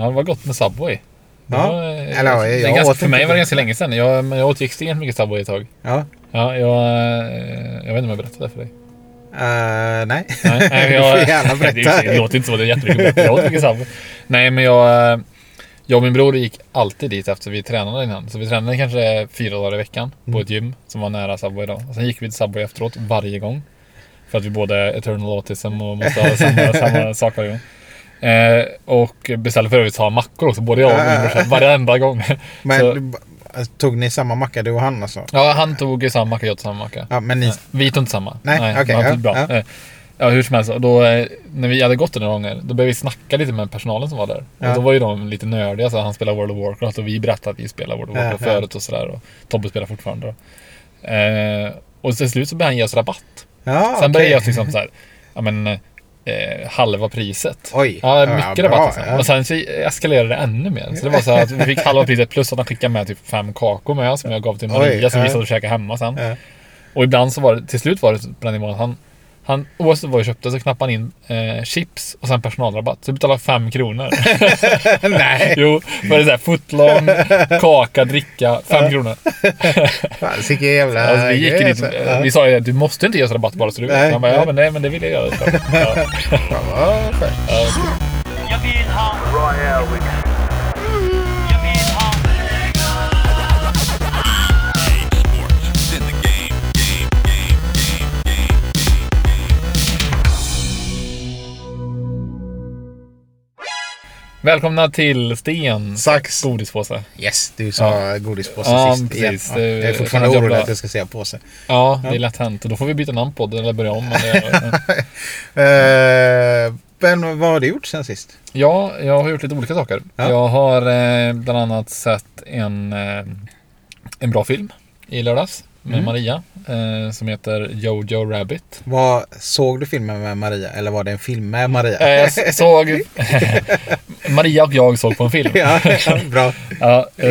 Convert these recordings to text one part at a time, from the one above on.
ja, det var gott med Subway. Det Ja. var, eh, Eller, jag ganska, åt för mig var det ganska länge sedan. Jag, men jag åt ju extremt mycket Subway ett tag. Ja. Ja, jag, eh, jag vet inte om jag berättade det för dig. Eh, nej. Nej, nej, du jag, får gärna berätta. det låter inte så, det är jättemycket. Jag åt mycket Subway. Nej, men jag, jag och min bror gick alltid dit efter vi tränade innan. Så vi tränade kanske fyra dagar i veckan på Mm. ett gym som var nära Subway då. Och sen gick vi till Subway efteråt varje gång. För att vi både är eternal autism och måste ha samma, samma sak varje gång. Eh, och beställde för övrigt samma mackor också, både jag och min brorsa. Varenda gång. Men Så- alltså, tog ni samma macka du och han alltså? Ja, han tog samma macka, jag tog samma macka. Ja, men ni... Vi tog inte samma. Nej, okej, var ja, bra. ja. Eh, Ja, hur som helst. Då, eh, när vi hade gått några gånger, då började vi snacka lite med personalen som var där. Ja. Och då var ju de lite nördiga, så han spelar World of Warcraft och vi berättade att vi spelar World of Warcraft förut och sådär. Och Tobbe spelar fortfarande. Eh, och till slut så började han ge oss rabatt. Ja, Sen okej. började jag liksom såhär, ja men eh, halva priset. Oj. Ja, Ja, mycket bra, rabatt alltså. ja. Och sen så eskalerade det ännu mer. Så det var så att vi fick halva priset plus att han skickade med typ fem kakor med som jag gav till Maria Oj, som vi ja. satt och käkade hemma sen. Ja. Och ibland så var det, till slut var det på den nivån att han, han oavsett vad vi köpte så knappade han in eh, chips och sen personalrabatt. Så vi betalade fem kronor. Nej. jo, var det såhär footlong, kaka, dricka, fem kronor. Fan, vilken jävla Alltså, vi gick dit, alltså. eh, vi sa ju att du måste inte ge oss rabatt bara så du vet. Nej, Han bara, ja men nej men det vill jag göra. Ja. Fan, vad skönt. Välkomna till Sten. Sax. Godispåse. Yes, du sa godispåse Ja, sist precis. Ja. Jag är fortfarande orolig att jag ska säga påse. Ja, det är lätt hänt. Då får vi byta namn på det eller börja om. Men det, Eh, men vad har du gjort sen sist? Ja, jag har gjort lite olika saker. Ja. Jag har eh, bland annat sett en, eh, en bra film i lördags med Mm. Maria eh, som heter Jojo Rabbit. Vad, såg du filmen med Maria? Eller var det en film med Maria? Eh, jag såg... Maria och jag såg på en film. ja, ja, bra. Ja, eh,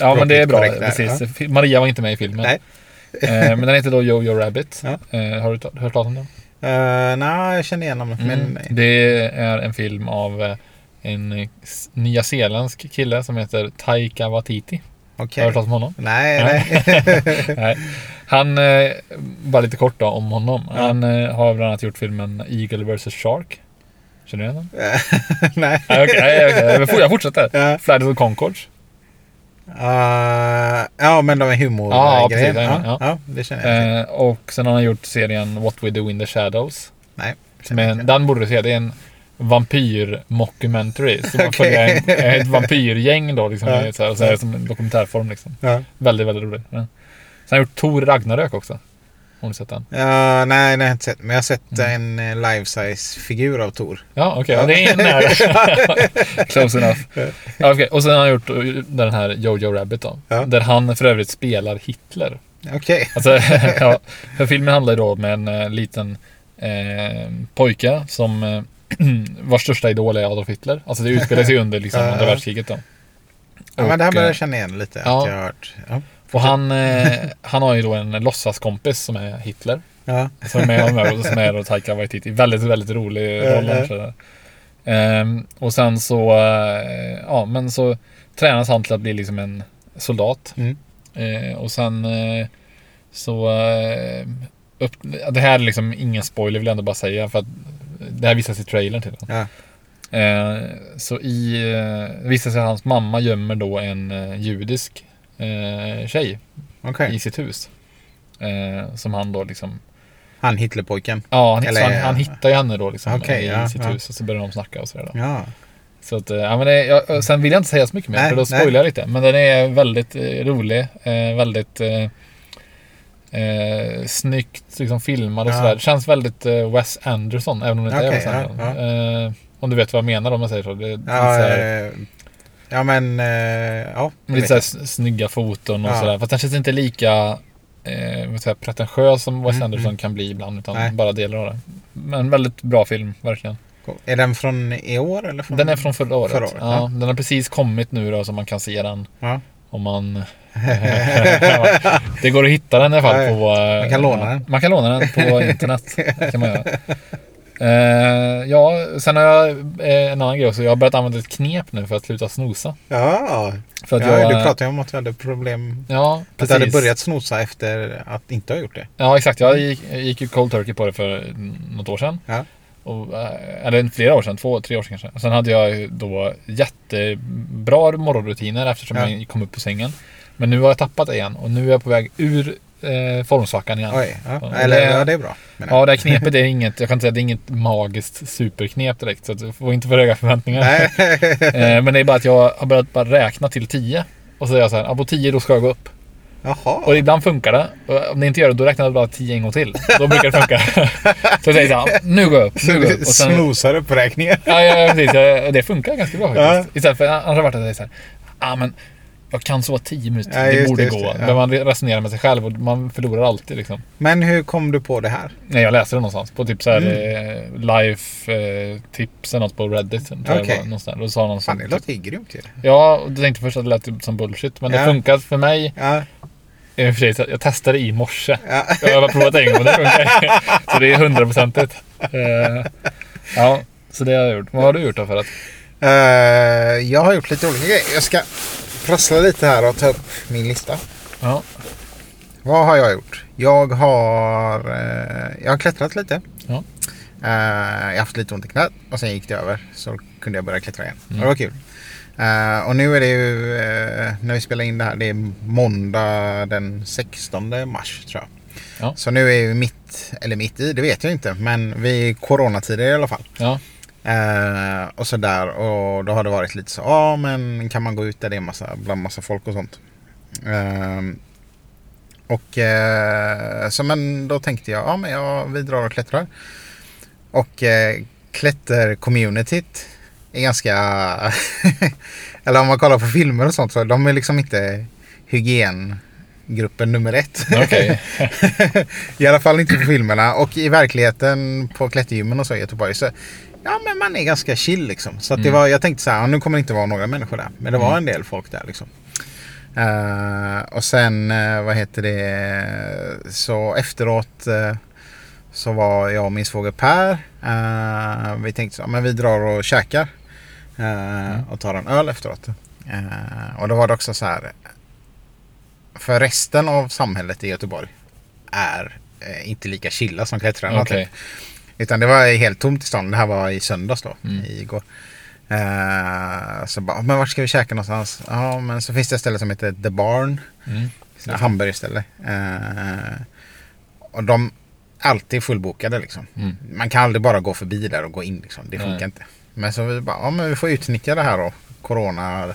ja men det är bra. Precis. Fi- Maria var inte med i filmen. Nej. Eh, men den heter då Jojo Rabbit. Ja. Eh, har du hört talas om den? Uh, Nej, jag känner igen honom. Men Mm. nej. Det är en film av en nyzeeländsk kille som heter Taika Waititi. Okej. Har du hört talas om honom? Nej, nej. Nej. Han, eh, bara lite kort då om honom. Ja. Han eh, har bland annat gjort filmen Eagle vs Shark. Känner du igen den? nej. Okej, nej, okej. Jag for- Jag fortsätter. Ja. Flight of the Conchords. Uh, ja, men de är Ja, humorgrejer. precis, Ja, ja, ja. det känner jag. Eh, och sen har han gjort serien What We Do In The Shadows. Nej. Som är en, den borde du se. Det är en vampyr-mockumentary. Så man Okej. följer en, ett vampyrgäng då. Liksom, Ja. så här, och så är det som en dokumentärform. Liksom. Ja. Väldigt, väldigt rolig. Ja. Sen har han gjort Tor Ragnarök också. Har du sett den? Ja, nej, jag inte sett. Men jag har sett Mm. en eh, life-size-figur av Tor. Ja, okej. Ja. det är nära. Close enough. Ja, okej. Och sen har han gjort uh, den här Jojo Rabbit då. Där han för övrigt spelar Hitler. Okej. Alltså, ja, för filmen handlar ju då om en eh, liten eh, pojke som eh, vars största idol är Adolf Hitler. Alltså det utspelar sig under liksom, andra världskriget då. Ja, men det här börjar eh, jag känna igen lite. ja. Att jag har hört. Ja. Och han, eh, han har ju då en låtsaskompis som är Hitler. Ja. Som är med honom och som är då Taika Waititi. Väldigt, väldigt rolig roll. ja. Ehm, och sen så, eh, ja men så tränas han till att bli liksom en soldat. Mm. Eh, och sen eh, så, eh, upp, det här är liksom ingen spoiler vill jag ändå bara säga för att det här visas i trailern till den. Ja. Eh, så i, eh, det visar sig att hans mamma gömmer då en eh, judisk eh, tjej Okej. i sitt hus. Eh, som han då liksom Han Hitlerpojken. Ja, han, Eller- så han, han hittar ju henne då liksom Okej, i ja, sitt ja. hus och så börjar de snacka och sådär då. Ja. Så att, eh, ja, men det, jag, sen vill jag inte säga så mycket mer Nej, för då nej. spoilar jag lite. Men den är väldigt eh, rolig, eh, väldigt eh, eh, snyggt liksom, filmad och Ja. sådär. Det känns väldigt eh, Wes Anderson, även om det inte Okej, är Wes ja, Anderson. Eh, om du vet vad jag menar om jag säger så. Det, Ja, såhär, eh, ja men... eh, Ja, lite såhär snygga foton och Ja. sådär. Fast den känns inte lika eh, jag, pretentiös som Wes Mm, Anderson mm. kan bli ibland. Utan Nej. bara delar av det. Men väldigt bra film, verkligen. Är den från i år eller? Från... Den är från förra året. Förra året, ja, ja. Den har precis kommit nu då så man kan se den Ja. om man... det går att hitta den i alla fall på... Man kan låna den. Man kan låna den på internet. kan man göra. Eh, ja, sen har jag eh, en annan grej också. Jag har börjat använda ett knep nu för att sluta snosa. Ja, För att ja jag, du pratade ju om att du hade problem. Ja, Att du precis. hade börjat snosa efter att inte ha gjort det. Ja, exakt. Jag gick, ju cold turkey på det för något år sedan. Ja. Och, eh, eller flera år sedan, två, tre år sedan kanske. Sen hade jag då jättebra morgonrutiner eftersom Ja. jag kom upp på sängen. Men nu har jag tappat det igen och nu är jag på väg ur eh, formsvackan igen. Oj, ja. Eller, det- ja, det är bra. Ja, det här knepet är inget, jag kan inte säga det är inget magiskt superknep direkt. Så du får inte för höga förväntningar. Eh, men det är bara att jag har börjat bara räkna till 10. Och så är jag så här, ja, på 10 då ska jag gå upp. Jaha. Och ibland funkar det. Och om det inte gör det, då räknar jag bara 10 en gång till. Då brukar det funka. så jag säger så här, nu går jag upp. Nu går jag upp. Och sen, Snosar uppräkningen. ja, ja, precis. Det funkar ganska bra faktiskt. Ja. Istället för annars har det varit att jag är så här, ah, men jag kan sova 10 minuter. Ja, det borde det, gå. det, ja. Men man resonerar med sig själv och man förlorar alltid liksom. Men hur kom du på det här? Nej, jag läste det någonstans på typ så här Mm. eh, life eh, tips eller något på Reddit. Tror jag Okej. det var, någonstans. Då sa någon Fan, som, det låter ju grymt ju. Ja, och jag tänkte först att det lät typ som bullshit. Men det Ja. funkar för mig. Ja. I och för sig, så Jag testade i morse. Ja. Jag har bara provat en gång men det funkar. Så det är hundraprocentigt. Eh, Ja, så det har jag gjort. Vad har du gjort då för att? Jag har gjort lite olika grejer. Jag ska prassla lite här och ta upp min lista. Ja, Vad har jag gjort? Jag har, eh, jag har klättrat lite. Ja. Eh, jag har haft lite ont i knät och sen gick det över. Så kunde jag börja klättra igen. Mm. Och det var kul. Eh, och nu är det ju, eh, när vi spelar in det här, det är måndag den 16 mars tror jag. Ja. Så nu är vi mitt, eller mitt i, det vet jag inte. Men vi är coronatider i alla fall. ja, Eh, och sådär. Och då har det varit lite så. Ja men kan man gå ut där det är massa, bland massa folk och sånt. Ehm, och eh, så men då tänkte jag. Ja men jag, vi drar och klättrar. Och eh, klätter-communityt är ganska... eller om man kollar på filmer och sånt så de är liksom inte hygiengruppen nummer ett. okej. I alla fall inte på filmerna. Och i verkligheten på klättergymmen och så i Göteborg så Ja men man är ganska chill liksom. Så det Mm. var, jag tänkte så här, nu kommer det inte vara några människor där. Men det var Mm. en del folk där liksom. Eh, och sen, eh, vad heter det, så efteråt eh, så var jag och min svåger Per. vi tänkte så, men vi drar och käkar. eh, Och tar en öl efteråt. Och då var det också så här. För resten av samhället i Göteborg är inte lika chilla som klättrarna. Okej. Typ. Utan det var helt tomt i stan. Det här var i söndags då. Mm. Igår. Eh, så bara, men vart ska vi käka någonstans? Ja, men så finns det ett ställe som heter The Barn. Mm. Hamburgerställe. Eh, och de är alltid fullbokade liksom. Mm. Man kan aldrig bara gå förbi där och gå in liksom. Det funkar Nej. inte. Men så vi bara, ja men vi får utnyttja det här då. Corona,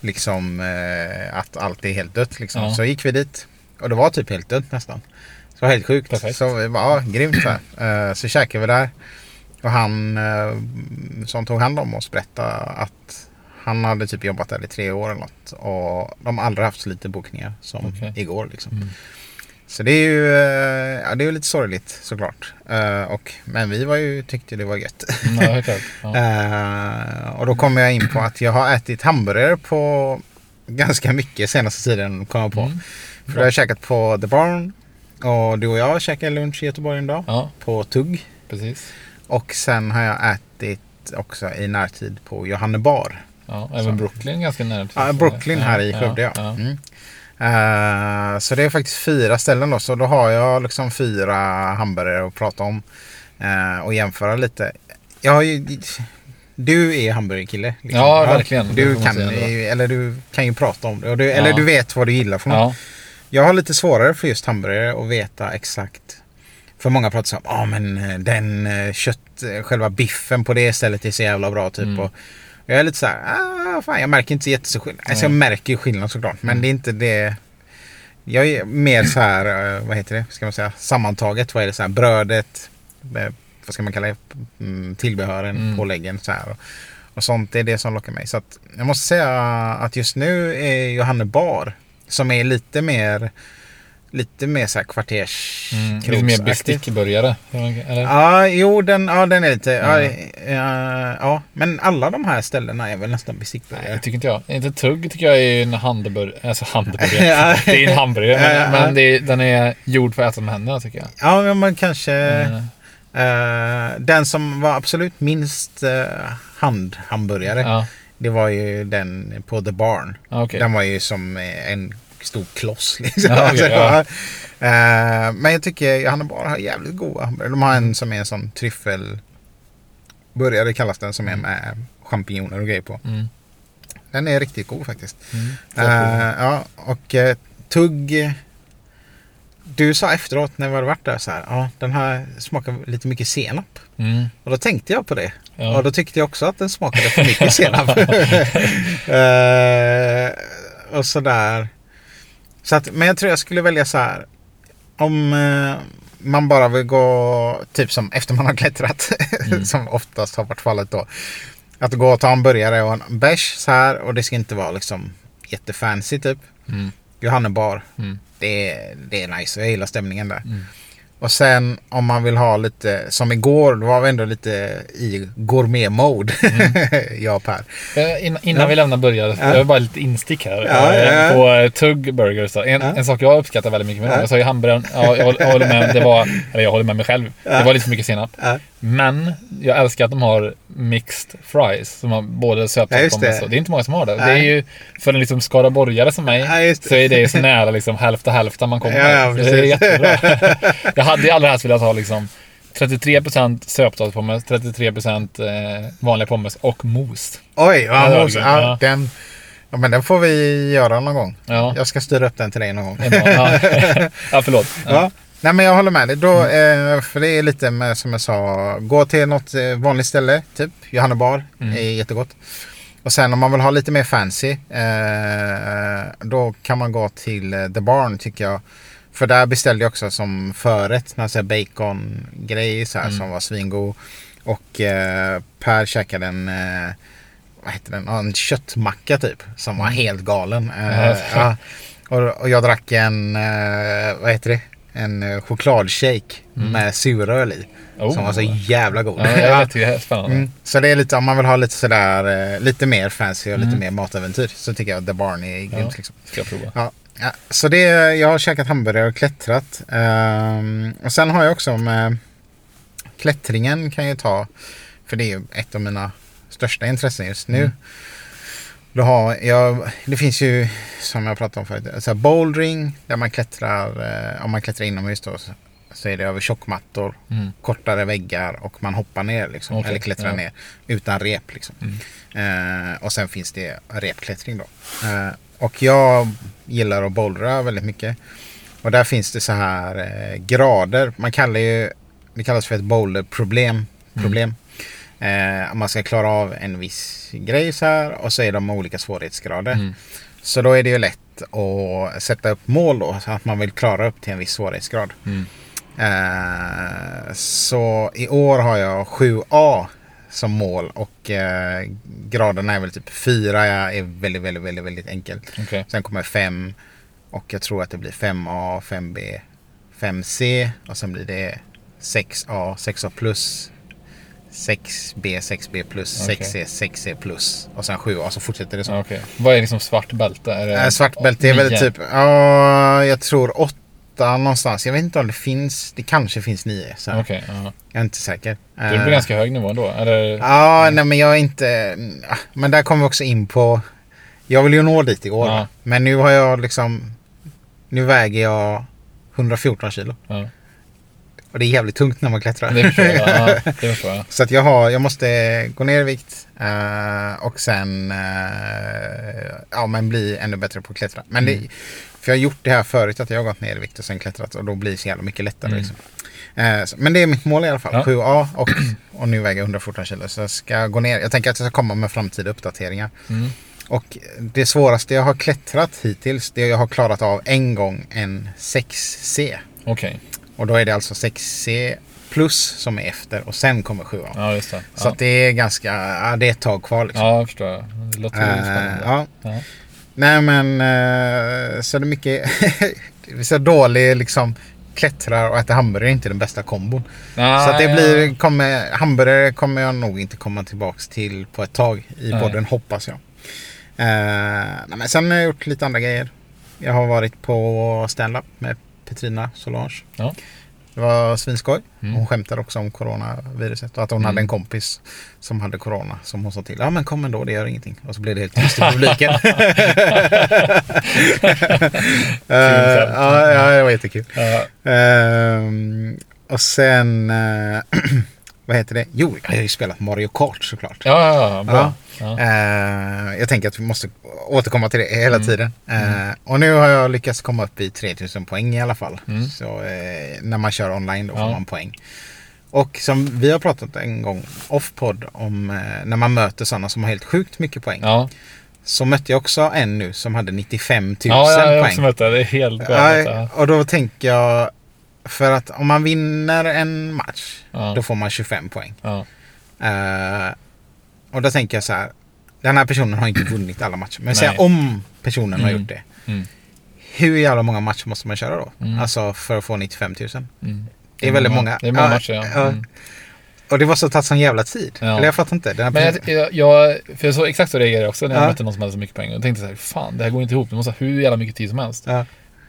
liksom eh, att allt är helt dött liksom. Ja. Så gick vi dit. Och det var typ helt dött nästan. Så det var helt sjukt. Perfekt. Så ja grymt så här. Eh, så käkade vi där. Och han eh, som tog hand om oss berättade att han hade typ jobbat där i tre år eller något. Och de har aldrig haft så lite bokningar som Okej. igår liksom. Mm. Så det är ju eh, ja, det är lite sorgligt såklart. Eh, och, men vi var ju, tyckte det var gött. Ja, helt klart. Ja. Eh, och då kommer jag in på att jag har ätit hamburgare på ganska mycket senaste tiden kom jag på. Mm. För jag har käkat på The Barn. Och du och jag käkade lunch i Göteborg en dag. ja, På Tugg. precis. Och sen har jag ätit också i närtid på Johannebar. Ja, även Så. Brooklyn ganska nära. Ja, Brooklyn här i Skövde ja. ja. Mm. Eh, så det är faktiskt fyra ställen då. Så då har jag liksom fyra hamburgare att prata om. eh, och jämföra lite. Jag har ju, du är hamburgerkille. liksom. Ja, verkligen. Du kan, ju- eller du kan ju prata om det. Du, Eller du vet vad du gillar för något. Ja, Jag har lite svårare för just hamburgare och veta exakt. För många pratar så om, ja men eh, den eh, kött, eh, själva biffen på det stället är så jävla bra typ. Mm. Och jag är lite så här, ah, fan jag märker inte jättestor skillnad. Alltså jag märker ju skillnad såklart. Men Mm. det är inte det. Jag är mer så här, vad heter det, ska man säga, sammantaget. Vad är det så här, brödet, vad ska man kalla det, mm, tillbehören, Mm. påläggen så här. Och, och sånt, det är det som lockar mig. Så att jag måste säga att just nu är Johanne Bar, som är lite mer Lite mer så här kvarters mm. lite mer bestickburgare. Eller? Ja, jo den, ja, den är lite... Ja. Ja. Ja, men alla de här ställena är väl nästan Nej, bestickburgare. det tycker inte jag. Inte tugg tycker jag är en hamburgare. Alltså hamburgare. Ja. det är en hamburgare. Men, men det är, den är gjord för att äta med händerna tycker jag. Ja, men man kanske... Eh, Eh, den som var absolut minst uh, handhamburgare. Ja, Det var ju den på The Barn. ja, okej. Den var ju som eh, en stor kloss. Liksom. Ja, okej, Alltså, ja. eh, men jag tycker Johannebar har jävligt goda hamburgare. De har en som är en sån tryffelburgare kallas den som är med champinjoner och grejer på. Mm. Den är riktigt god faktiskt. Mm. Eh, ja, och uh, tugg. Du sa efteråt när vi hade varit där så här. Ja, den här smakar lite mycket senap. Mm. Och då tänkte jag på det. Ja. Och då tyckte jag också att den smakade för mycket senap. Eh, och sådär. Så att, men jag tror jag skulle välja så här. Om eh, man bara vill gå, typ som efter man har klättrat. Mm. som oftast har varit fallet då. Att gå och ta en burgare och en bärs så här. Och det ska inte vara liksom jättefancy typ. Mm. Johannebar. Mm. Det, är- det är nice. Jag gillar stämningen där. Mm. Och sen om man vill ha lite, som igår, då var vi ändå lite i gourmet-mode. jag och Per. Eh, Innan, innan Ja. vi lämnar burgare, Ja. jag har bara lite instick här. Ja, eh, ja, ja. På eh, Tugg Burgers. då. En, Ja. en sak jag uppskattar väldigt mycket med dem. Ja. Jag sa ju hamburgaren, ja, jag, håller, jag håller med. Det var, eller jag håller med mig själv. Det var lite för mycket senap. Ja. Men jag älskar att de har mixed fries. Som har både Ja, just sötpotatis det. och det är inte många som har det. Det är Nej. ju, för en liksom skaraborgare som mig, Ja, så är det ju så nära liksom hälfta hälfta man kommer. Ja, ja, Så det är jättebra. jag hade ju allra helst velat ha liksom 33% sötpotatispommes, 33% eh, vanliga pommes och mos. Oj, Ja, ja, måste, ja. ja, den, ja, men den får vi göra någon gång. Ja. Jag ska styra upp den till dig någon gång. Ja, ja förlåt. Ja. Nej men jag håller med dig. Då, eh, för det är lite med, som jag sa, gå till något eh, vanligt ställe, typ Johannebar, Mm. är jättegott. Och sen om man vill ha lite mer fancy, eh, då kan man gå till eh, The Barn tycker jag. För där beställde jag också som förrätt, här bacon-grej så här, Mm. som var svingod. Och eh, Per käkade en, eh, vad heter den, en köttmacka typ, som var helt galen. Eh, Ja. ja. Och, och jag drack en, eh, vad heter det? En eh, chokladshake med suröl i. Oh. Som var så jävla god. Ja, jag tycker det är spännande. Mm. Så det är lite, om man vill ha lite sådär, eh, lite mer fancy och lite Mm. mer matäventyr så tycker jag The Barn är grymt. Ja. Liksom. Ska jag prova. Ja, ja, så det, jag har käkat hamburgare och klättrat. Ehm, och sen har jag också med klättringen kan jag ta, för det är ju ett av mina största intressen just nu. Mm. Då har jag, det finns ju, som jag pratade om förut, så här bouldering där man klättrar, eh, om man klättrar inomhus då, så, är det över tjockmattor, Mm. kortare väggar och man hoppar ner liksom, Okej, eller klättrar ja. ner utan rep. Liksom. Mm. Eh, och sen finns det repklättring då. Eh, och jag gillar att bouldra väldigt mycket. Och där finns det så här eh, grader. Man kallar ju, det kallas för ett boulderproblem. Problem. Eh, man ska klara av en viss grej så här och så är de olika svårighetsgrader. Mm. Så då är det ju lätt att sätta upp mål då. Så att man vill klara upp till en viss svårighetsgrad. Mm. Eh, så i år har jag 7A som mål och eh, graderna är väl typ 4 är väldigt, väldigt, väldigt, väldigt enkelt. Okej. Sen kommer 5 och jag tror att det blir 5A, 5B, 5C och sen blir det 6A, 6A plus 6B, 6B plus, Okej. 6C, 6C plus och sen 7A så fortsätter det så. Ja, okej. Vad är liksom svart bälte? Är det Äh, svart bälte är väl nio? typ, ja jag tror 8 någonstans. Jag vet inte om det finns, det kanske finns 9. Så. Okej, ja. Jag är inte säker. Det blir Eh, ganska hög nivå då. Eller? Ja, nej men jag är inte... ah, Men där kommer vi också in på... Jag vill ju nå dit i år. Men nu har jag liksom... Nu väger jag 114 kilo. Och det är jävligt tungt när man klättrar. Det förstår jag. Ja, det förstår jag. Så att jag, har, jag måste gå ner i vikt eh, och sen eh, ja, men bli ännu bättre på att klättra. Men det, Mm. för jag har gjort det här förut att jag har gått ner i vikt och sen klättrat och då blir det så jävla mycket lättare. Mm. Liksom. Eh, så- men det är mitt mål i alla fall. Ja. 7A och, och nu väger jag 114 kilo. Så jag ska gå ner. Jag tänker att jag ska komma med framtida uppdateringar. Mm. Och det svåraste jag har klättrat hittills, det jag har klarat av en gång en 6C. Okej. Och då är det alltså 6C plus som är efter och sen kommer 7A. Ja, det. Så Ja. det är ganska, ja, det är ett tag kvar liksom. ja, jag förstår jag. Det låter ju Eh, spännande. ja. Ja. Nej men eh, så det är mycket, så dålig liksom klättrar och äta hamburgare är inte den bästa kombon. så att det blir, kommer, hamburgare kommer jag nog inte komma tillbaks till på ett tag i Nej. podden hoppas jag. Eh, nej, men sen har jag gjort lite andra grejer. Jag har varit på stand-up med Petrina Solange. Ja. Det var svinskoj. Mm. Hon skämtade också om coronaviruset och att hon Mm. hade en kompis som hade corona som hon sa till. Ja men kom ändå, det gör ingenting. Och så blev det helt tyst i publiken. Eh, ja, ja, det var jättekul. Ja. Ehm, och sen, eh, vad heter det? Jo, jag har ju spelat Mario Kart såklart. Ja, ja, ja, bra. Ja. Eh, jag tänker att vi måste återkomma till det hela Mm. tiden. Eh, Och nu har jag lyckats komma upp i 3000 poäng i alla fall. Mm. Så eh, när man kör online då får Ja. man poäng. Och som vi har pratat en gång off-podd om eh, när man möter sådana som har helt sjukt mycket poäng. Ja. Så mötte jag också en nu som hade 95 000 ja, jag har också poäng. mött det. Det är helt galet. Ja, och då tänker jag, för att om man vinner en match, Ja. då får man 25 poäng. Ja. Eh, och då tänker jag så här, den här personen har inte vunnit alla matcher. Men säg om personen har Mm. gjort det. Mm. Hur jävla många matcher måste man köra då? Mm. Alltså för att få 95 000. Mm. Det är väldigt många. Det är många matcher, ja. ja. Mm. Och det var så tagit sån jävla tid. Ja. Eller jag fattar inte. Den här Men jag, jag, jag, för jag så exakt så reagerade jag också när jag Ja. mötte någon som hade så mycket poäng. Jag tänkte så här, fan det här går inte ihop. Det måste ha hur jävla mycket tid som helst. ja.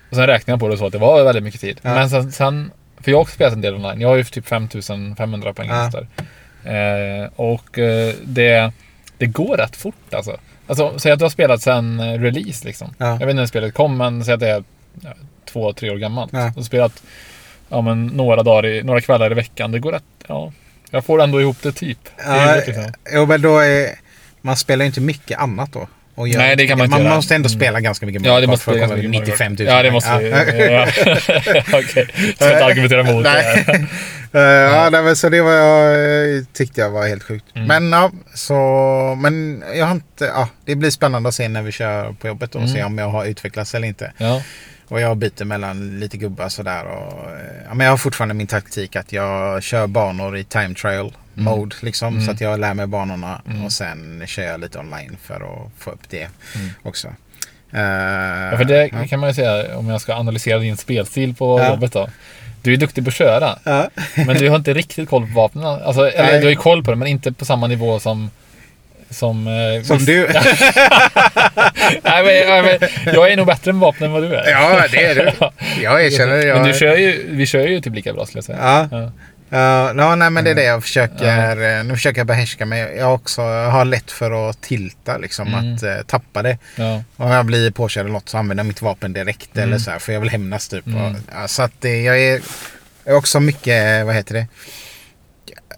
Och sen räknade jag på det och så att det var väldigt mycket tid. Men sen, sen, för jag har också spelat en del online. Jag har ju typ 5500 poäng. Ja. Eh, och eh, det, det går rätt fort alltså. Alltså säg att du har spelat sen eh, release liksom. Ja. Jag vet inte när spelet kom men säg att det är ja, två, tre år gammalt. Ja. Och spelat ja, men, några, dagar i, några kvällar i veckan. Det går rätt, ja. Jag får ändå ihop det typ. Ja, huvudet, liksom. jo, men då är, man spelar ju inte mycket annat då. Nej, det kan man inte Man göra. måste ändå Mm. spela ganska mycket Ja, det måste för att komma ganska upp i mycket 95 000. Ja, det måste Ja. Ja. Okej, jag ska inte argumentera emot det. Eh, ja, nej, men så det var jag, eh, tyckte jag var helt sjukt. Mm. Men ja, så, men jag har inte, ja, det blir spännande att se när vi kör på jobbet och Mm. se om jag har utvecklats eller inte. Ja. Och jag byter mellan lite gubbar sådär och, eh, ja, men jag har fortfarande min taktik att jag kör banor i time trial mode liksom. Mm. Så att jag lär mig banorna Mm. och sen kör jag lite online för att få upp det Mm. också. Eh, Ja, för det ja. kan man ju säga om jag ska analysera din spelstil på Ja. jobbet då. Du är duktig på att köra, Ja. men du har inte riktigt koll på vapnen. Alltså, eller Nej. du har ju koll på det, men inte på samma nivå som... Som, eh, Som du. Nej, men, men, jag är nog bättre med vapen än vad du är. ja, det är du. Jag erkänner det. Jag, Men du kör ju, vi kör ju typ lika bra skulle jag säga. Ja. Ja. Ja, ja, nej, men det är det jag försöker. eh, Nu försöker jag behärska mig. Jag också har lätt för att tilta, liksom Mm. att eh, tappa det. Ja. Om jag blir påkörd eller något så använder jag mitt vapen direkt Mm. eller så här, för jag vill hämnas typ. Mm. Och, ja, så att det, jag är, är också mycket, vad heter det?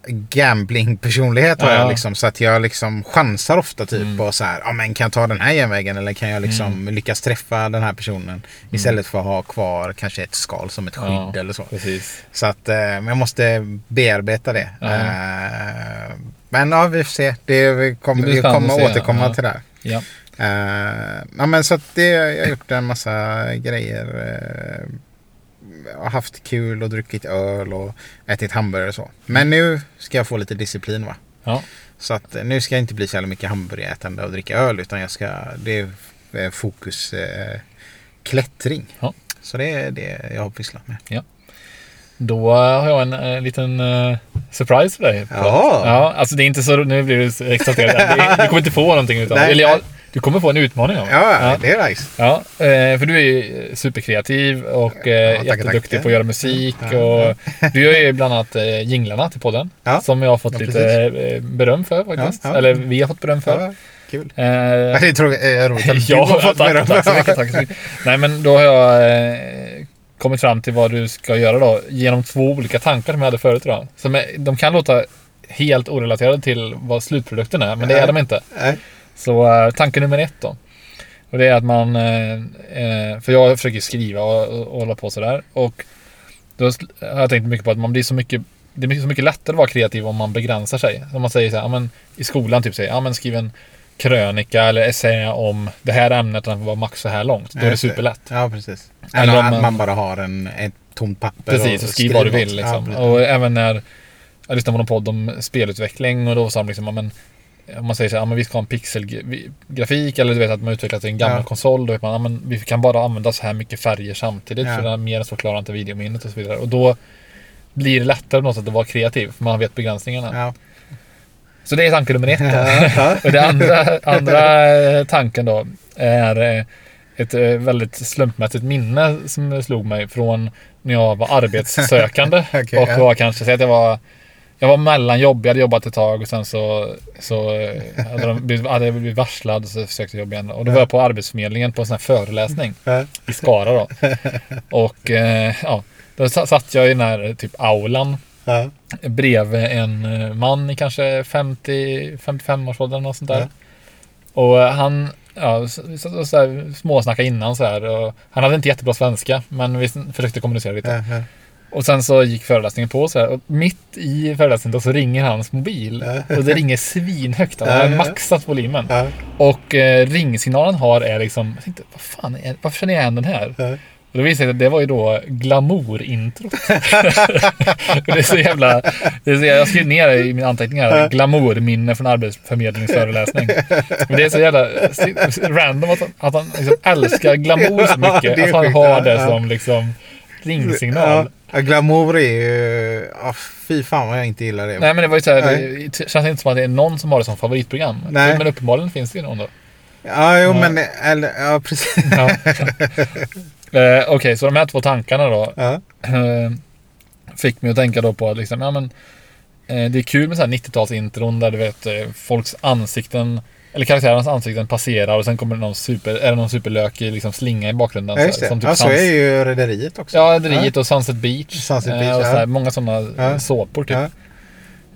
Gambling-personlighet har Ja. jag liksom. Så att jag liksom chansar ofta typ Mm. på så här, ja men kan jag ta den här järnvägen eller kan jag liksom lyckas träffa den här personen? Istället för att ha kvar kanske ett skal som ett skydd Ja, eller så. Precis. Så att, eh, men jag måste bearbeta det. Ja. Eh, men ja, vi får se. Det, vi kommer, Det vi kommer att se, återkomma till det. här. Ja. Eh, ja, men så att det, jag har gjort en massa grejer. Uh, haft kul och druckit öl och ätit hamburgare och så. Men nu ska jag få lite disciplin va. Ja. Så att eh, nu ska jag inte bli så jävla mycket hamburgerätande och dricka öl utan jag ska, det är eh, fokus eh, klättring. Ja. Så det är det jag har pysslat med. Då har jag en eh, liten eh, surprise för dig. Jaha. Ja, alltså det är inte så... Nu blir du exalterad. Du kommer inte få någonting utav det. Eller ja, nej. Du kommer få en utmaning av. Ja, ja. det är nice. Ja, eh, för du är ju superkreativ och eh, Ja, tackar, jätteduktig tackar. på att göra musik. Och Du gör ju bland annat eh, jinglarna till podden. Ja. Som jag har fått Ja, lite eh, beröm för faktiskt. Eller vi har fått beröm för. Kul. Eh, det är eh, roligt att du ja, har fått tack, beröm. tack så mycket. Tack så mycket. Nej, men då har jag eh, kommit fram till vad du ska göra då. Genom två olika tankar som jag hade förut idag. Som är, de kan låta helt orelaterade till vad slutprodukten är, men det är de inte. Nej. Så eh, tanke nummer ett då. Och det är att man, eh, eh, för jag försöker skriva och, och, hålla på sådär. Och då har jag tänkt mycket på att man blir så mycket, det är så mycket lättare att vara kreativ om man begränsar sig. Om man säger så här, ja, men i skolan typ säger, ja men skriv en krönika eller essä om det här ämnet och den får vara max så här långt. Då är det superlätt. Ja, precis. Eller Eller att man- bara har en, ett tomt papper Precis, och skriv vad du vill liksom. Ja, och även när jag lyssnade på någon podd om spelutveckling och då sa de liksom, ja, men om man säger så här, ja, men vi ska ha en pixelgrafik eller du vet att man utvecklat en gammal Ja. konsol. Då vet man, ja, men vi kan bara använda så här mycket färger samtidigt Ja. för det är mer än så klarar inte videominnet och så vidare. Och då blir det lättare på något sätt att vara kreativ för man vet begränsningarna. Ja. Så det är tanke nummer ett. Och det andra, andra eh, tanken då är, eh, ett eh, väldigt slumpmässigt minne som slog mig från när jag var arbetssökande. Okej, och var kanske, säg att jag var jag var mellanjobb, jag hade jobbat ett tag och sen så, så eh, hade, de blivit, hade jag blivit varslad och så sökte jag jobb igen. Och då var jag på Arbetsförmedlingen på en sån här föreläsning i Skara då. Och eh, ja, då sa- satt jag i den här typ aulan Ja. bredvid en eh, man i kanske 50-55-årsåldern och sånt där. Ja. Och han ja, så, så, så här, småsnackade innan så här. Och han hade inte jättebra svenska, men vi försökte kommunicera lite. Ja. Och sen så gick föreläsningen på så här. Och mitt i föreläsningen då så ringer hans mobil. Ja. Och det ringer svinhögt. Han har ja. maxat volymen. Och eh, ringsignalen har är liksom, jag tänkte, vad fan, är, varför känner jag igen den här? Och då visade det sig att det var ju då glamour-introt. Det är så jävla... Det är så, jag skrev ner det i mina anteckningar. Glamourminne från Arbetsförmedlingsföreläsning. Men det är så jävla random att, han- att han liksom älskar glamour så mycket. Att han har det som liksom ringsignal. Ja. Glamour är ju... Ja, fy fan vad jag inte gillar det. Nej men det var ju så här, Nej. det känns inte som att det är någon som har det som favoritprogram. Nej. Men uppenbarligen finns det ju någon då. Ja, jo Ja. men... Eller, ja, precis. Ja. eh, Okej, så de här två tankarna då. Ja. eh, fick mig att tänka då på att liksom, ja, men, eh, det är kul med så här 90-talsintron där du vet eh, folks ansikten eller karaktärernas ansikten passerar och sen kommer det någon, super, är det någon superlökig liksom, slinga i bakgrunden. Ja, just det. som typ Ja, så Suns- är ju Rederiet också. Ja, Rederiet och Sunset Beach. Sunset eh, Beach, och så ja. många sådana Ja. såpor typ. Ja.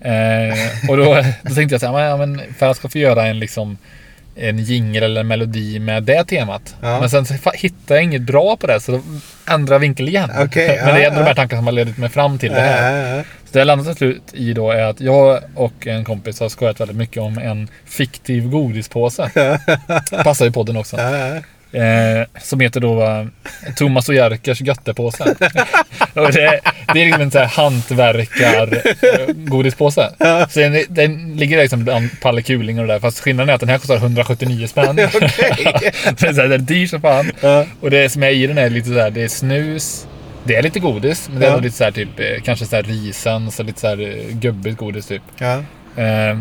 Eh, och då, då tänkte jag så här, ja, men för att jag ska få göra en liksom en jingel eller en melodi med det temat. Ja. Men sen hittade jag inget bra på det så då ändrade jag vinkel igen. Okej, men det är ja, ändå de här ja. tankarna som har ledit mig fram till det här. Ja, ja, ja. Så det jag landade till slut i då är att jag och en kompis har skojat väldigt mycket om en fiktiv godispåse. Passar i podden också. Ja, ja. Eh, som heter då eh, Thomas och Jerkers göttepåse. och det, det är liksom en sån här hantverkar-godispåse. Så den, den ligger liksom bland Palle Kuling och det där. Fast skillnaden är att den här kostar 179 spänn. är, så den är dyr som fan. Ja. Och det som är i den är lite så här, det är snus. Det är lite godis, men det är Ja. lite så här typ, eh, kanske så här risen, så lite så här eh, gubbigt godis typ. Ja. Eh,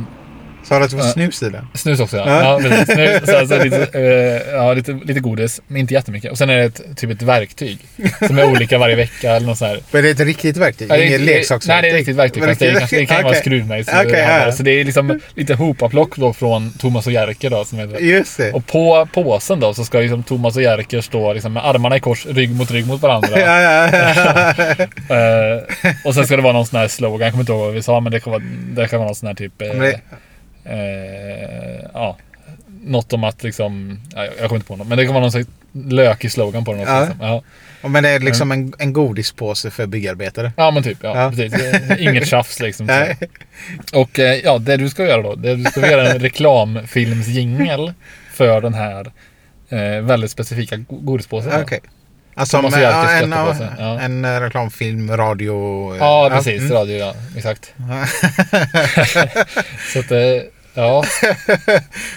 Sa du att det var Ja. snus i den? Snus också ja. Ja. ja precis. Snus, så, så lite, eh, ja, lite, lite godis, men inte jättemycket. Och sen är det ett, typ ett verktyg. Som är olika varje vecka eller något sånt här. Men det är ett riktigt verktyg? Ja, det är- Inget leksaksverktyg? Nej, det är ett riktigt verktyg. Fast det, det kan ju vara skruvmejsel. Okej, ja. Så det är liksom lite hopaplock då från Thomas och Jerker då. Som heter. Just det. Och på påsen då så ska liksom Thomas och Jerker stå liksom med armarna i kors, rygg mot rygg mot varandra. Ja, ja, ja. Eh, och sen ska det vara någon sån här slogan, jag kommer inte ihåg vad vi sa, men det kan vara, det kan vara någon sån här typ... Eh, eh, ja, något om att liksom, ja, jag kommer inte på något, men det kan vara någon slags lökig slogan på det. Något, Ja. liksom. ja. Men det är liksom en, en godispåse för byggarbetare. ja, men typ. Ja. Precis. Inget tjafs liksom. Nej. Och eh, ja, det du ska göra då, det du ska göra en reklamfilmsjingel för den här eh, väldigt specifika go- godispåsen. Okej. Alltså en, göttepåse, ja. en reklamfilm, radio... Ja, precis. mm. Radio, ja. Exakt. Så att, eh, ja.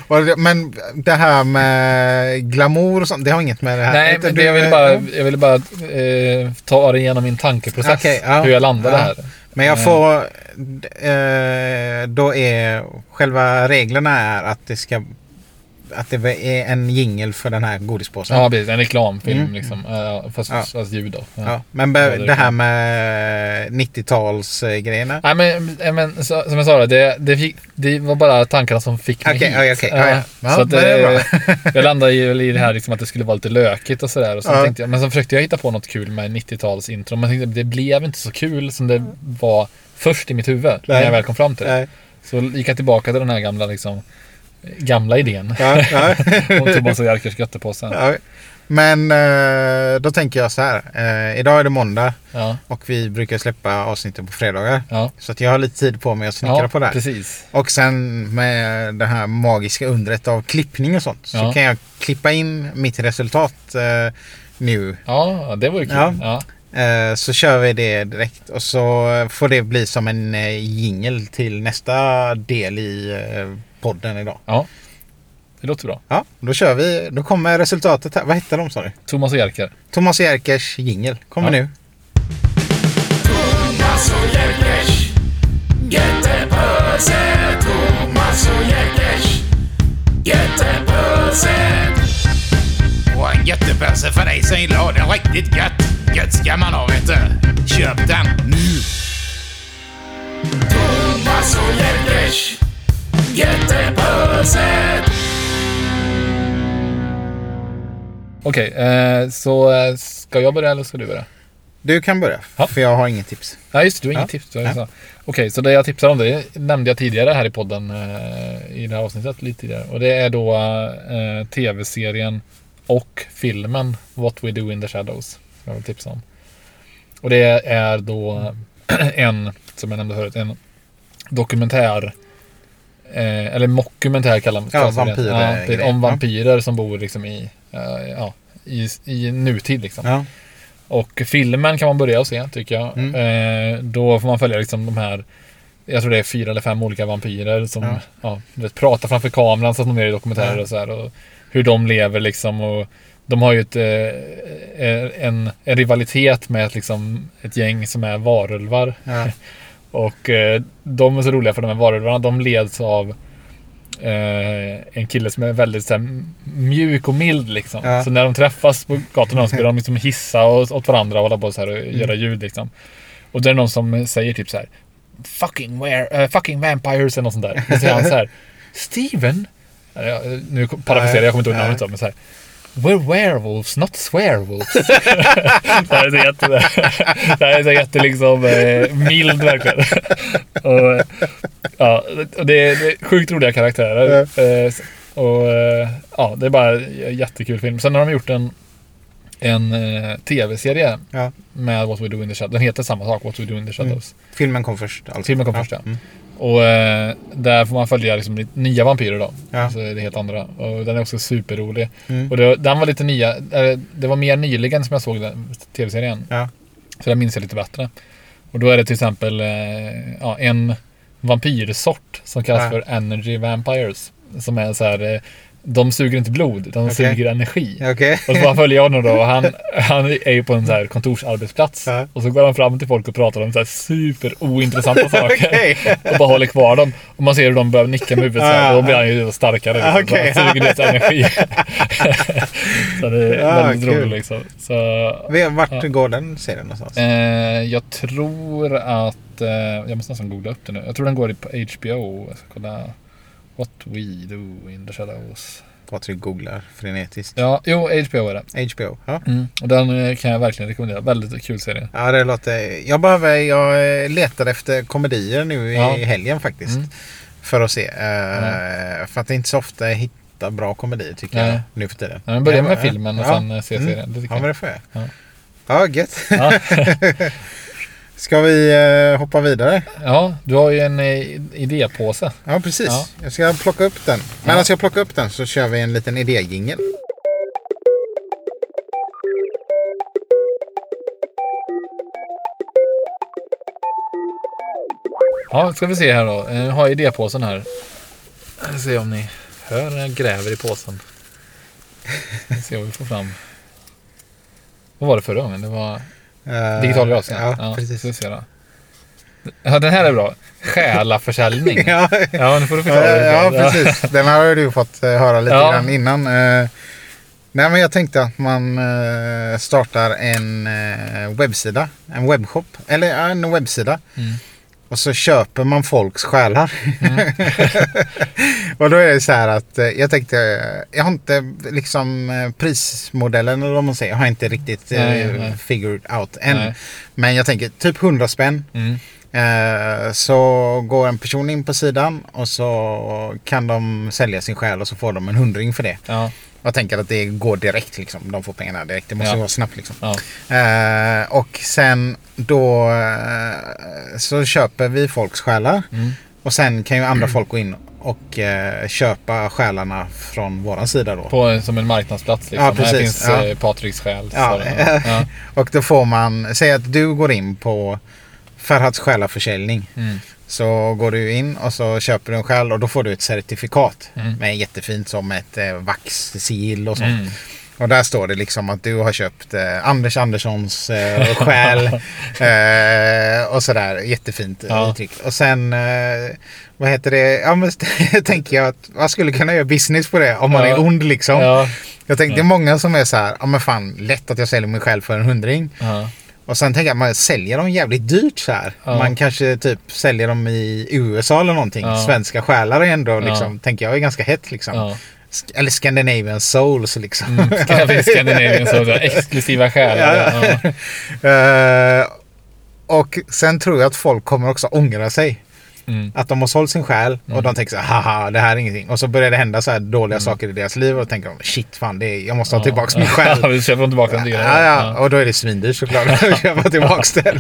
Men det här med glamour och sånt, det har inget med det här Nej, men det, jag ville bara, jag ville bara eh, ta det igenom min tankeprocess. Okej, ja. Hur jag landade Ja. här. Men jag Eh. får... Eh, då är själva reglerna är att det ska... Att det är en jingel för den här godispåsen. Ja, precis. En reklamfilm Mm. liksom. Eh, fast, Ja. fast ljud då. Ja. Ja, men det här med 90-talsgrejerna. Nej, men, eh, men så, som jag sa, det, det, fick, det var bara tankarna som fick mig Okej, hit. ja, okej, ja, ja. Ja, så att, det eh, jag landade ju i det här liksom att det skulle vara lite lökigt och sådär. Och sen Ja. tänkte jag, men så försökte jag hitta på något kul med 90-talsintro. Men tänkte, det blev inte så kul som det var först i mitt huvud. När Nej. jag väl kom fram till det. Nej. Så gick jag tillbaka till den här gamla liksom, gamla idén. Ja, ja. om Thomas och Jerkers göttepåse. ja. Men eh, då tänker jag så här. Eh, idag är det måndag Ja, och vi brukar släppa avsnittet på fredagar. ja. Så att jag har lite tid på mig att snickra ja på det här. precis. Och sen med det här magiska undret av klippning och sånt. Så kan jag klippa in mitt resultat eh, nu. Ja, det var ju kul. Så kör vi det direkt. Och så får det bli som en jingel till nästa del i podden idag. ja. Det låter bra. Ja, då kör vi. Då kommer resultatet här. Vad hette de sa du? Thomas och Jerker. Thomas Jerkers jingel. Kommer Ja. nu. Thomas och Jerkers Jättepåse Thomas och Jerkers Jättepåse Och en Jättebörse för dig som gillar det riktigt gött. Gött ska man ha vet du. Köp den nu. Thomas och Jeppers Jättebörse. Okej, eh, så eh, ska jag börja eller ska du börja? Du kan börja, Ja. för jag har inget tips. Ja just det, du har inget Ja. tips. Ja. så. Okej, så det jag tipsar om det nämnde jag tidigare här i podden eh, i det här avsnittet lite tidigare. Och det är då eh, tv-serien och filmen What We Do In The Shadows. Som jag vill tipsa om. Och det är då en, som jag nämnde förut, en dokumentär eh, eller mockumentär kallar man Ja, vampyrer- ja, om Ja. vampyrer som bor liksom i, eh, ja, i, i nutid. Liksom. Ja. Och filmen kan man börja och se tycker jag. Mm. Eh, då får man följa liksom de här Jag tror det är fyra eller fem olika vampyrer som Ja. ja. vet, pratar framför kameran så att de är i dokumentärer Ja. och så här. Och hur de lever liksom. Och de har ju ett, eh, en, en rivalitet med ett, liksom, ett gäng som är varulvar. Ja. Och eh, de är så roliga för de här varulvarna. De leds av eh, en kille som är väldigt så här, mjuk och mild liksom. Ja. Så när de träffas på gatorna så börjar de liksom hissa åt, åt varandra och hålla på så här och Mm. göra ljud liksom. Och det är någon som säger typ så här Fucking, were, eh, fucking vampires eller något sånt där. Och så säger han så här Steven? Nu parafraserar jag, kommer inte ihåg namnet då, men så här We're werewolves, not swearwolves. det här är så jätte, det här är så jätte liksom eh, mild verkligen. och, ja, och det, är, det är sjukt roliga karaktärer. Eh, och eh, ja, det är bara en jättekul film. Sen har de gjort en, en eh, tv-serie Ja. med What We Do In The Shadows. Den heter samma sak, What We Do In The Shadows. Filmen kom först. Alltså. Filmen kom först, ja. Mm. Och eh, där får man följa liksom, nya vampyrer då. Ja. Alltså det är helt andra. Och den är också superrolig. Mm. Och det, den var lite nya. eh, Det var mer nyligen som jag såg den tv-serien. Ja. Så den minns jag lite bättre. Och då är det till exempel eh, ja, en vampyrsort som kallas Ja. för Energy Vampires. Som är så här, eh, de suger inte blod, de Okej. suger energi. Okej. Och så man följa honom då. Och han, han är ju på en så här kontorsarbetsplats. Ja. Och så går han fram till folk och pratar om så här super ointressanta saker. Okej. Och bara håller kvar dem. Och man ser hur de börjar nicka med huvudet så här. Ja. Då blir han ju starkare. Liksom. Okej. Så han suger deras energi. så det är Ja, väldigt roligt liksom. Så, Vart Ja. går den serien någonstans? eh, jag tror att... Eh, jag måste nästan googla upp det nu. Jag tror den går på HBO. Jag ska kolla. What we do in the shadows. Patrik googlar frenetiskt. Ja, jo, HBO är det. HBO. Ja. Mm. Och den eh, kan jag verkligen rekommendera. Väldigt kul serie. Ja, det låter... Jag behöver... Jag eh, letar efter komedier nu i Ja. helgen faktiskt. Mm. För att se. Eh, För att det är inte så ofta jag hittar bra komedier tycker Nej. jag nu för tiden. Ja, börja med filmen och ja. sen se Mm. serien. Det Ja, men det får jag. Ja. Ja, gött. Ja. Ska vi eh, hoppa vidare? ja, du har ju en eh, idépåse. Ja, precis. Ja. Jag ska plocka upp den. Medan Ja. jag plockar upp den så kör vi en liten idéjingel. Ja, ska vi se här då. Eh, Jag har idépåsen här. Jag ska se om ni hör när jag gräver i påsen. Vi se vad vi får fram. Vad var det förra gången? Det var digital granskning. Ja, precis. ska vi se då. Ja, den här är bra. Stjälaförsäljning. Ja, Ja, nu får du förklara. ja, ja, precis. Den har ju du fått eh, höra lite Ja. grann innan. Eh, Nej, men jag tänkte att man eh, startar en eh, webbsida. En webbshop. Eller ja, en webbsida. Mm. Och så köper man folks själar. Mm. och då är det så här att eh, jag tänkte, jag har inte liksom eh, prismodellen eller vad man säger, jag har inte riktigt Nej, nej. figured out än. Nej. Men jag tänker typ 100 spänn. Mm. Eh, så går en person in på sidan och så kan de sälja sin själ och så får de en hundring för det. Ja, Jag tänker att det går direkt liksom. De får pengarna direkt. Det måste Ja. gå snabbt liksom. ja. Eh, och sen då eh, så köper vi folks själar. Mm. Och sen kan ju andra folk gå in och eh, köpa själarna från våran sida då. På, som en marknadsplats liksom. Ja, precis. Här finns Ja. eh, Patriks själ. Ja, ja. och då får man, säg att du går in på Ferhats själaförsäljning. Mm. Så går du in och så köper du en själ och då får du ett certifikat. Mm. Med jättefint som ett eh, vaxsigill och sånt. Mm. Och där står det liksom att du har köpt eh, Anders Anderssons eh, själ. eh, och sådär. Jättefint eh, Ja. uttryck. Och sen, eh, vad heter det? Ja men tänker jag att man skulle kunna göra business på det om man Ja. är ond liksom. Ja, Jag tänkte det är många som är så här, ja men fan lätt att jag säljer mig själv för en hundring. Ja. Och sen tänker jag, man säljer dem jävligt dyrt så här. Ja. Man kanske typ säljer dem i USA eller någonting. Ja. Svenska själar är ändå Ja. liksom, tänker jag är ganska hett liksom. Ja. Sk- Eller Scandinavian Souls liksom. Mm. Scandinavian så exklusiva själar. Ja, Ja. Eh, och sen tror jag att folk kommer också ångra sig. Mm. Att de har sålt sin själ och de tänker så här, haha det här är ingenting. Och så börjar det hända så här dåliga saker i deras liv och tänker de shit fan det är, jag måste ha tillbaka min själ. Ja, vi köper tillbaka den. Ja, ja, och då är det svindyrt såklart att köpa tillbaka den.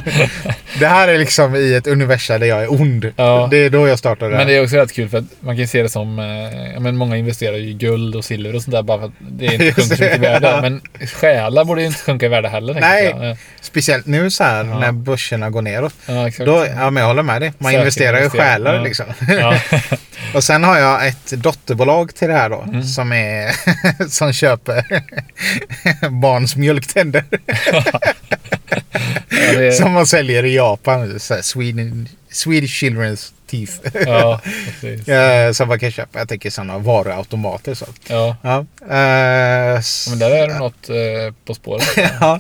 Det här är liksom i ett universum där jag är ond. Ja. Det är då jag startar det. Men det är också rätt kul för att man kan se det som, eh, ja, men många investerar ju i guld och silver och sånt där bara för att det inte sjunker så mycket i värde. ja. Men själar borde ju inte sjunka i värde heller. Nej. jag. Ja, Speciellt nu så här Ja. när börserna går neråt. Ja, exakt. Då, ja, men jag håller med dig. Man Säkert investerar investera, själar ja. liksom. Ja. Och sen har jag ett dotterbolag till det här då. Mm. Som, är, som köper barns mjölktänder. Det, Som man säljer i Japan. Så här, Sweden, Swedish Children's Teeth. ja, som man kan köpa. Jag tänker sådana varuautomater. Så. Ja. Ja. S- Men där är det något eh, på spåret. ja.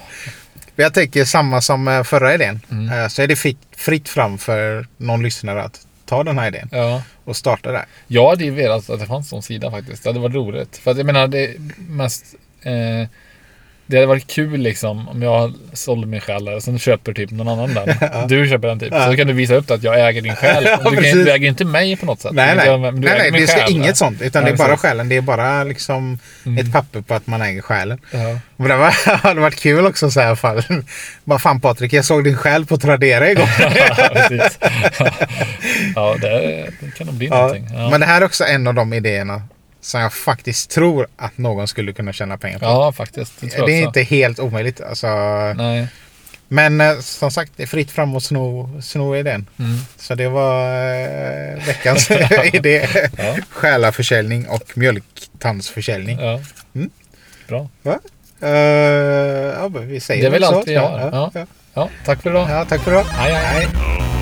Jag tänker samma som eh, förra idén. Mm. Eh, Så är det fritt, fram för någon lyssnare att ta den här idén Ja. och starta där. Jag hade ju velat att det fanns en sån sida faktiskt. Det hade varit roligt. För att jag menar, det mest... Eh, det hade varit kul liksom om jag sålde min själ och sen köper typ någon annan den. Du köper den typ. Ja. Så kan du visa upp att jag äger din själ. Ja, du, kan, du äger inte mig på något sätt. Nej, nej. Du, nej, nej det ska själ, inget sånt. Utan Ja, det är bara själen. Det är bara liksom Mm. ett papper på att man äger själen. Ja. Men det var, hade varit kul också så här fall. Bara fan Patrik, jag såg din själ på Tradera igår. Ja, ja, det, det kan nog bli ja. någonting. Ja. Men det här är också en av de idéerna som jag faktiskt tror att någon skulle kunna tjäna pengar på. ja, faktiskt. Det, det är inte helt omöjligt. Alltså, Nej. men eh, som sagt, det är fritt fram att sno, sno idén. Mm. Så det var eh, veckans idé. Ja. Själaförsäljning och mjölktandsförsäljning. Ja. Mm. Bra. Eh, ja, men vi säger Det är väl så. allt vi har. Ja, Ja. ja. Ja, tack för idag. ja tack för idag. Hej, hej. Hej.